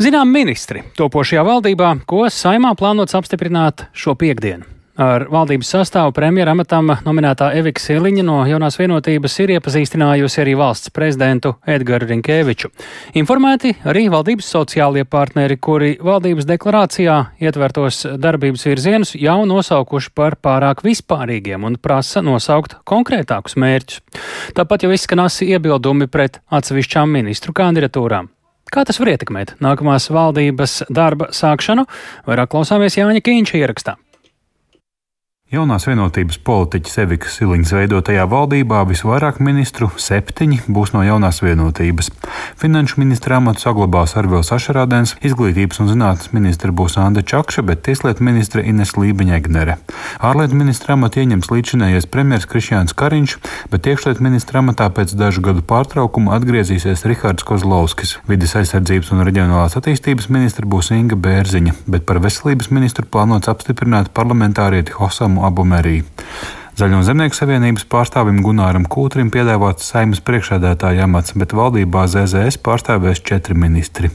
Zinām ministri topošajā valdībā, ko saimā plānots apstiprināt šo piekdienu. Ar valdības sastāvu premjera amatam nominētā Evika Siliņa no jaunās vienotības ir iepazīstinājusi arī valsts prezidentu Edgars Rinkēviču. Informēti arī valdības sociālie partneri, kuri valdības deklarācijā ietvertos darbības virzienus jau nosaukuši par pārāk vispārīgiem un prasa nosaukt konkrētākus mērķus. Tāpat jau izskanās iebildumi pret atsevišķām ministru kandidatūrām. Kā tas var ietekmēt nākamās valdības darba sākšanu? Vairāk klausāmies Jāņa Kīņša ierakstā. Jaunās vienotības politiķis Evikas Siliņas veidotajā valdībā visvairāk ministru, septiņi, būs no jaunās vienotības. Finanšu ministra amatu saglabās Arvils Ašarādens, izglītības un zinātnes ministra būs Anda Čakša, bet tieslietu ministra Ines Lībiņegnere. Ārlietu ministra amatu ieņems līdzinējais premjers Krišjāns Kariņš, bet iekšlietu ministra amatā pēc dažu gadu pārtraukuma atgriezīsies Rihards Kozlovskis. Vides aizsardzības un reģionālās attīstības ministra būs Inga Bērziņa, bet par veselības ministru plānots apstiprināt parlamentārieti Hosamu Abumerī. Zaļo zemnieku savienības pārstāvim Gunāram Kūtrim piedāvāts saimnes priekšādātāja amats, bet valdībā ZZS pārstāvēs četri ministri.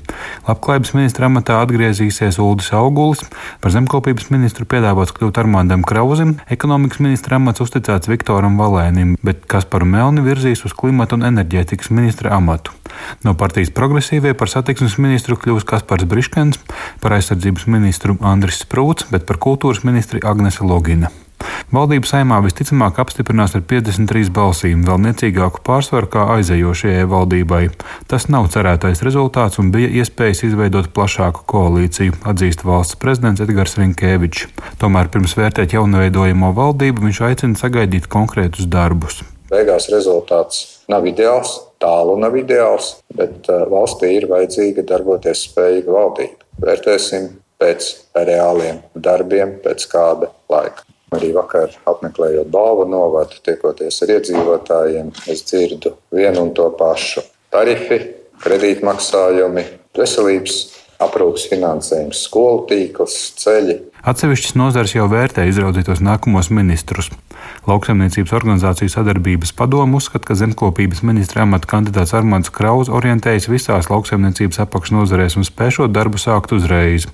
Labklājības ministra amatā atgriezīsies Uldis Augulis, par zemkopības ministru piedāvāts kļūt Armandam Krauzim, ekonomikas ministra amats uzticēts Viktoram Valēnim, bet Kasparu Melni virzīs uz klimata un enerģētikas ministra amatu. No partijas progresīvie par satiksmes ministru kļūs Kaspars Briškens, par aizsardzības ministru Andris Sprūts, bet par kultūras ministri Agnese Logina. Valdība saimā visticamāk apstiprinās ar 53 balsīm, vēl niecīgāku pārsvaru kā aizējošajai valdībai. Tas nav cerētais rezultāts un bija iespējas izveidot plašāku koalīciju, atzīst valsts prezidents Edgars Rinkēvičs. Tomēr pirms vērtēt jaunaveidojamo valdību viņš aicina sagaidīt konkrētus darbus. Beigās rezultāts nav ideāls, tālu nav ideāls, bet uh, valstī ir vajadzīga darboties spējīga valdība. Vērtēsim pēc reāliem darbiem, pēc kāda laika. Arī vakar apmeklējot balvu novadu, tiekoties ar iedzīvotājiem, es dzirdu vienu un to pašu. Tarifi, kredītmaksājumi, veselības aprūpas finansējums, skolu tīkls, ceļi. Atsevišķas nozares jau vērtē izraudzītos nākamos ministrus. Lauksaimniecības organizāciju sadarbības padomu uzskata, ka zemkopības ministra amata kandidāts Armāns Kraus orientējas visās lauksaimniecības apakšnodarbēs un spēšot darbu sākt uzreiz.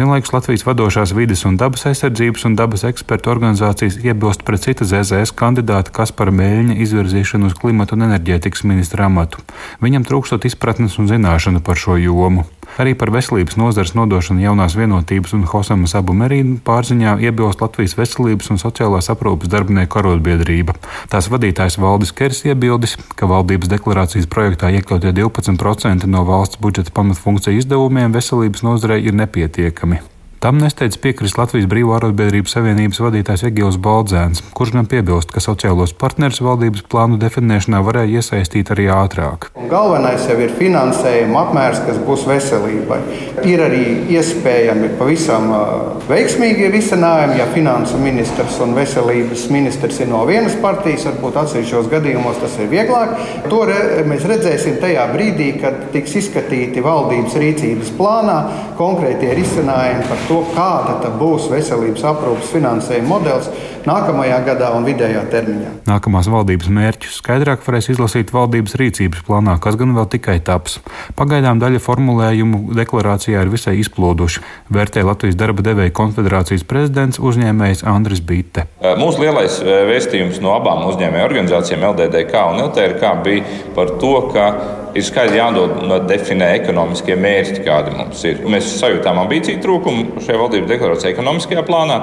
Vienlaikus Latvijas vadošās vides un dabas aizsardzības un dabas ekspertu organizācijas iebilst pret citu ZZS kandidātu Kaspara Mēļņa izvirzīšanu uz klimatu un enerģētikas ministra amatu. Viņam trūkstot izpratnes un zināšanu par šo jomu. Arī par veselības nozares nodošanu jaunās vienotības un Hosamas abu merīnu pārziņā iebilst Latvijas veselības un sociālās aprūpas darbinieku arotbiedrība. Tās vadītājs Valdis Kers iebildis, ka valdības deklarācijas projektā iekļautie 12% no valsts budžeta pamatfunkciju izdevumiem veselības nozarei ir nepietiekami. Tam nesteidz piekrist Latvijas Brīvā arotbiedrības savienības vadītājs Egils Baldzēns, kurš gan piebilst, ka sociālos partnerus valdības plānu definēšanā varēja iesaistīt arī ātrāk. Un galvenais jau ir finansējuma apmērs, kas būs veselībai. Ir arī iespējami pavisam veiksmīgi risinājumi, ja finansu ministrs un veselības ministrs ir no vienas partijas, varbūt atsevišķos gadījumos tas ir vieglāk. To re, mēs redzēsim tajā brīdī, kad tiks izskatīti valdības rīcības plānā konkrētie risinājumi par to, kāda būs veselības aprūpas finansējuma modelis nākamajā gadā un vidējā termiņā. Nākamās valdības mērķus skaidrāk varēs izlasīt valdības rīcības plānā, kas gan vēl tikai taps. Pagaidām daļa formulējumu deklarācijā ir visai izploduši, vērtē Latvijas darba devēja konfederācijas prezidents uzņēmējs Andris Bitte. Mūsu lielais vēstījums no abām uzņēmēju organizācijām, LDDK un LTRK, bija par to, ka ir skaidri jānodefinē ekonomiskie mērķi, kādi mums ir. Mēs sajūtām ambīciju trūkumu šajā valdības deklarācijā ekonomiskajā plānā,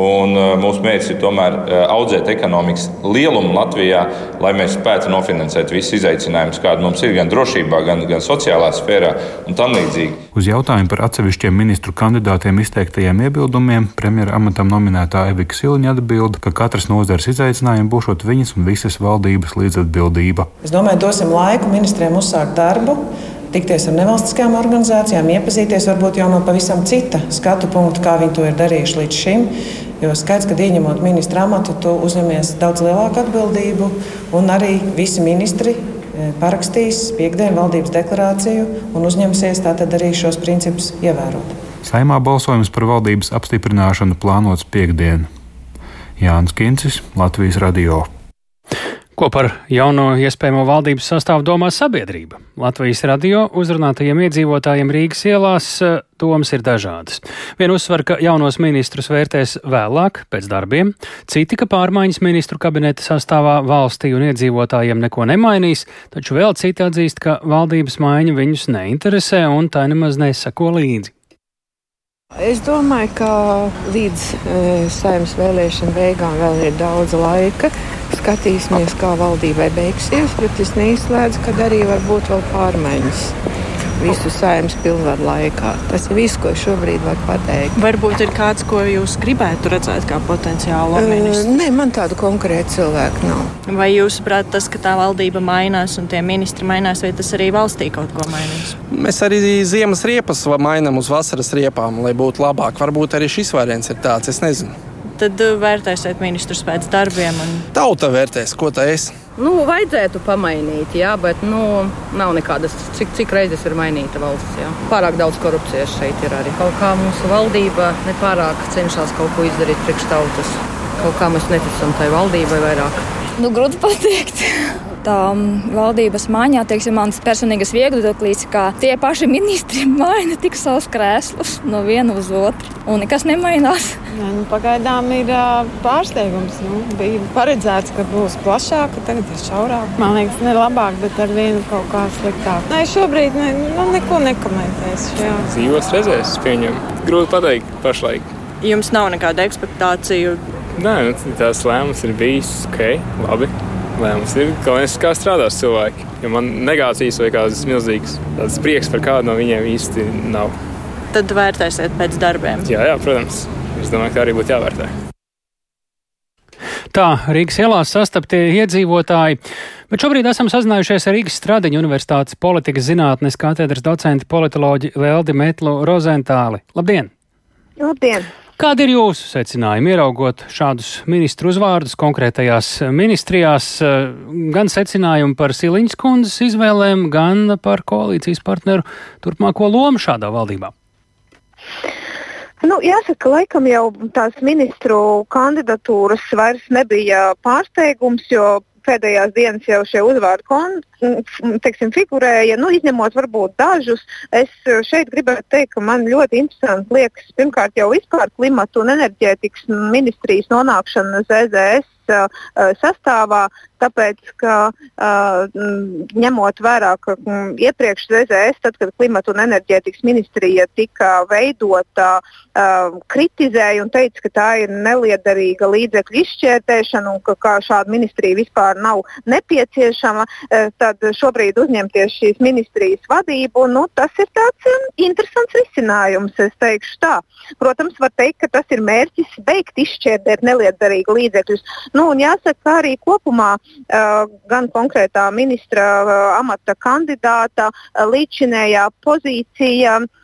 un mūsu mērķis ir tomēr audzēt ekonomikas lielumu Latvijā, lai mēs spētu nofinansēt visus izaicinājumus, kādi mums ir gan drošībā, gan, gan sociālā sfērā un tam līdzīgi. Uz jautājumu par atsevišķiem ministru kandidātiem izteiktajiem iebildumiem premjera amatam nominētā Evika Siliņa atbild, ka katras nozares izaicinājumi būšot viņas un visas valdības līdzatbildība. Es domāju, dosim laiku ministriem uzsākt darbu tikties ar nevalstiskām organizācijām, iepazīties varbūt jau no pavisam cita skatu punkta, kā viņi to ir darījuši līdz šim. Jo skaidrs, ka ieņemot ministra amatu, tu uzņemies daudz lielāku atbildību, un arī visi ministri e, parakstīs piekdienu valdības deklarāciju un uzņemsies tātad arī šos principus ievērot. Saimā balsojums par valdības apstiprināšanu plānots piekdien. Jānis Kincis, Latvijas Radio. Ko par jauno iespējamo valdības sastāvu domā sabiedrība? Latvijas radio uzrunātajiem iedzīvotājiem Rīgas ielās eh, domas ir dažādas. Vienu uzsver, ka jaunos ministrus vērtēs vēlāk, pēc darbiem, citi, ka pārmaiņas ministru kabineta sastāvā valstī un iedzīvotājiem neko nemainīs, taču vēl citi atzīst, ka valdības maiņa viņus neinteresē un tā nemaz nesako līdzi. Es domāju, ka līdz e, saimnes vēlēšana beigām vēl ir daudz laika. Skatīsimies, kā valdībai beigsies, bet es neizslēdzu, ka arī var būt vēl pārmaiņas visu saimnes pilnvaru laikā. Tas ir viss, ko šobrīd var pateikt. Varbūt ir kāds, ko jūs gribētu redzēt kā potenciālu ministru? Uh, nē, man tādu konkrētu cilvēku nav. Vai jūs saprotat, tas, ka tā valdība mainās un tie ministri mainās, vai tas arī valstī kaut ko mainīs? Mēs arī ziemas riepas mainām uz vasaras riepām, lai būtu labāk. Varbūt arī šis variants ir tāds, es nezinu. Tad vērtēsiet ministrus pēc darbiem. Un... Tauta vērtēs, ko tā es. Nu, vajadzētu pamainīt, jā, bet nu, nav nekādas, cik, cik reizes ir mainīta valsts. Jā. Pārāk daudz korupcijas šeit ir arī. Kaut kā mūsu valdība nepārāk cenšas kaut ko izdarīt priekš tautas. Kaut kā mēs neticam tai valdībai vairāk. Nu, grūti pateikt tā valdības maiņā, teiksim, mans personīgais viedoklis, ka tie paši ministri maina tik savus krēslus no viena uz otru, un nekas nemainās. Jā, nu, pagaidām ir pārsteigums. Nu, bija paredzēts, ka būs plašāk, tagad ir šaurāk. Man liekas, ne labāk, bet ar vienu kaut kā sliktāk. Nē, šobrīd ne, nu, neko nekomentēšu. Jā. Dzīvos redzēs, pieņem. Grūti pateikt pašlaik. Jums nav nekāda ekspektācija. Nē, nu, tās lēmums ir bijis ok, labi lēmums. Ir galvenais, kā strādās cilvēki. Jo man negācijas vai kādas milzīgas prieks par kādu no viņiem īsti nav. Tad vērtēsiet pēc darbiem. Jā, jā, protams. Es domāju, ka arī būtu jāvērtē. Tā Rīgas ielās sastaptie iedzīvotāji, bet šobrīd esam sazinājušies ar Rīgas Stradiņu Universitātes politikas zinātnes katedras docentu politoloģi Leldi Metlu Rozentāli. Labdien! Labdien! Kādi ir jūsu secinājumi, ieraugot šādus ministru uzvārdus konkrētajās ministrijās, gan secinājumi par Siliņas kundzes izvēlēm, gan par koalīcijas partneru turpmāko lomu šādā valdībā? Nu, jāsaka, laikam jau tās ministru kandidatūras vairs nebija pārsteigums, jo pēdējās dienas jau šie uzvārdi kon, teiksim, figurēja, nu, izņemot varbūt dažus. Es šeit gribētu teikt, ka man ļoti interesanti liekas pirmkārt jau vispār klimatu un enerģētikas ministrijas nonākšana ZZS uh, sastāvā, tāpēc, ka uh, ņemot vērā, ka um, iepriekš ZZS, tad, kad klimata un enerģētikas ministrija tika veidota, uh, kritizēja un teica, ka tā ir neliederīga līdzekļu izšķērtēšana un ka kā šāda ministrija vispār nav nepieciešama, uh, tad šobrīd uzņemties šīs ministrijas vadību, nu, tas ir tāds um, interesants risinājums, es teikšu tā. Protams, var teikt, ka tas ir mērķis beigt izšķērdēt neliederīgu līdzekļus. Nu, jāsaka, ka arī kopumā uh, gan konkrētā ministra uh, amata kandidāta uh, līdzinējā pozīcija Eh,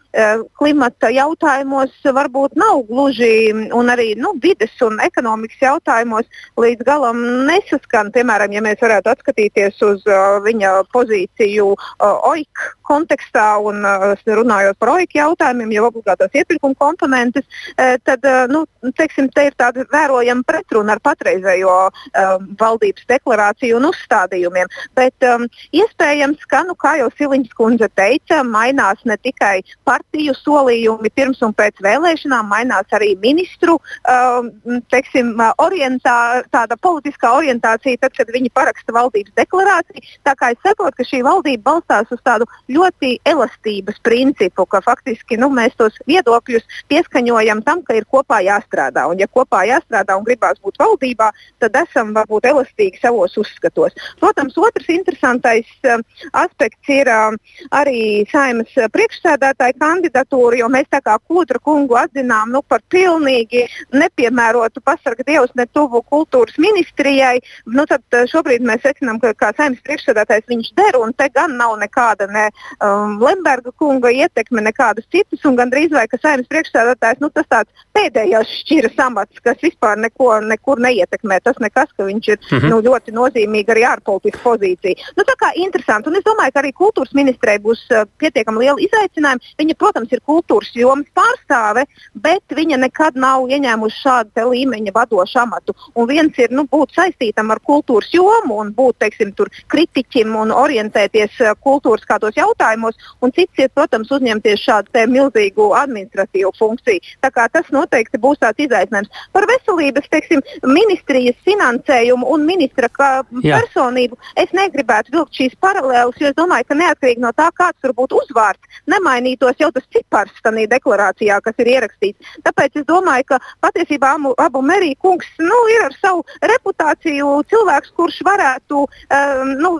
klimata jautājumos varbūt nav gluži, un arī nu, vides un ekonomikas jautājumos līdz galam nesaskan. Piemēram, ja mēs varētu atskatīties uz uh, viņa pozīciju uh, OIK kontekstā un uh, runājot par OIK jautājumiem, jau obligātās iepirkuma komponentes, uh, tad uh, nu, teiksim, te ir tāda vērojama pretruna ar patreizējo uh, valdības deklarāciju un uzstādījumiem. Bet um, iespējams, ka, nu, kā jau Siliņš kundze teica, mainās ne tikai par partiju solījumi pirms un pēc vēlēšanām, mainās arī ministru um, teiksim, orientā, politiskā orientācija, tad, kad viņi paraksta valdības deklarāciju. Tā kā es saprotu, ka šī valdība balstās uz tādu ļoti elastības principu, ka faktiski nu, mēs tos viedokļus pieskaņojam tam, ka ir kopā jāstrādā. Un, ja kopā jāstrādā un gribās būt valdībā, tad esam varbūt elastīgi savos uzskatos. Protams, otrs interesantais um, aspekts ir um, arī saimas priekšsēdētāja kandidatūru, jo mēs tā kā Kūdra kungu atzinām nu, par pilnīgi nepiemērotu pasarga dievs ne tuvu kultūras ministrijai. Nu, tad eh, šobrīd mēs secinām, ka kā saimnes priekšsēdētājs viņš der, un te gan nav nekāda ne um, Lemberga kunga ietekme, nekādas citas, un gandrīz vai ka saimnes priekšsēdētājs nu, tas tāds pēdējais šķiras amats, kas vispār neko nekur neietekmē. Tas nekas, ka viņš ir mm -hmm. nu, ļoti nozīmīga arī ārpolitiska pozīcija. Nu, tā kā interesanti, un es domāju, ka arī kultūras ministrei būs uh, pietiekami liela izaicinājuma. Viņa protams, ir kultūras jomas pārstāve, bet viņa nekad nav ieņēmusi šādu līmeņa vadošu amatu. Un viens ir nu, būt saistītam ar kultūras jomu un būt teiksim, kritiķim un orientēties eh, kultūras kādos jautājumos, un cits ir, protams, uzņemties šādu milzīgu administratīvu funkciju. Tas noteikti būs tāds izaicinājums. Par veselības teiksim, ministrijas finansējumu un ministra personību es negribētu vilkt šīs paralēlas, jo es domāju, ka neatkarīgi no tā, kāds tur būtu uzvārds, nemainītos jau tas cipars tajā deklarācijā, kas ir ierakstīts. Tāpēc es domāju, ka patiesībā abu, abu Merija kungs nu, ir ar savu reputāciju cilvēks, kurš varētu um, nu,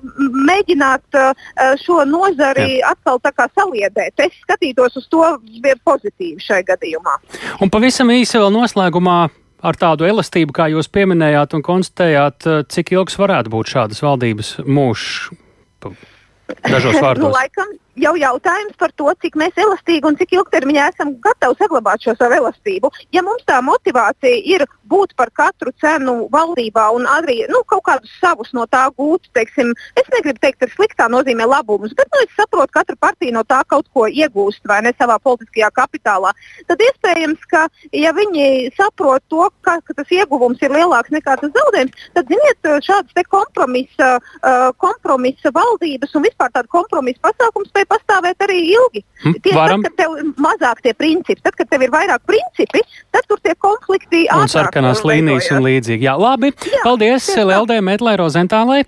mēģināt uh, šo nozari Jā. atkal saliedēt. Es skatītos uz to pozitīvi šajā gadījumā. Un pavisam īsi vēl noslēgumā ar tādu elastību, kā jūs pieminējāt un konstatējāt, cik ilgs varētu būt šādas valdības mūžs? Dažos vārdos. nu, laikam, jau jautājums par to, cik mēs elastīgi un cik ilgtermiņā esam gatavi saglabāt šo savu elastību. Ja mums tā motivācija ir būt par katru cenu valdībā un arī nu, kaut kādus savus no tā gūt, teiksim, es negribu teikt, ka sliktā nozīmē labumus, bet nu, es saprotu, ka katra partija no tā kaut ko iegūst vai ne savā politiskajā kapitālā, tad iespējams, ka ja viņi saprot to, ka, ka tas ieguvums ir lielāks nekā tas zaudējums, tad ziniet, šādas kompromisa, uh, kompromisa valdības un vispār tāda kompromisa pasākums spēj pastāvēt arī ilgi. Hm, Tieši varam. tad, kad tev ir mazāk tie principi, tad, kad tev ir vairāk principi, tad tur tie konflikti un sarkanās līnijas un līdzīgi. Jā, labi. Jā, Paldies Lielde Metlē Rozentālai.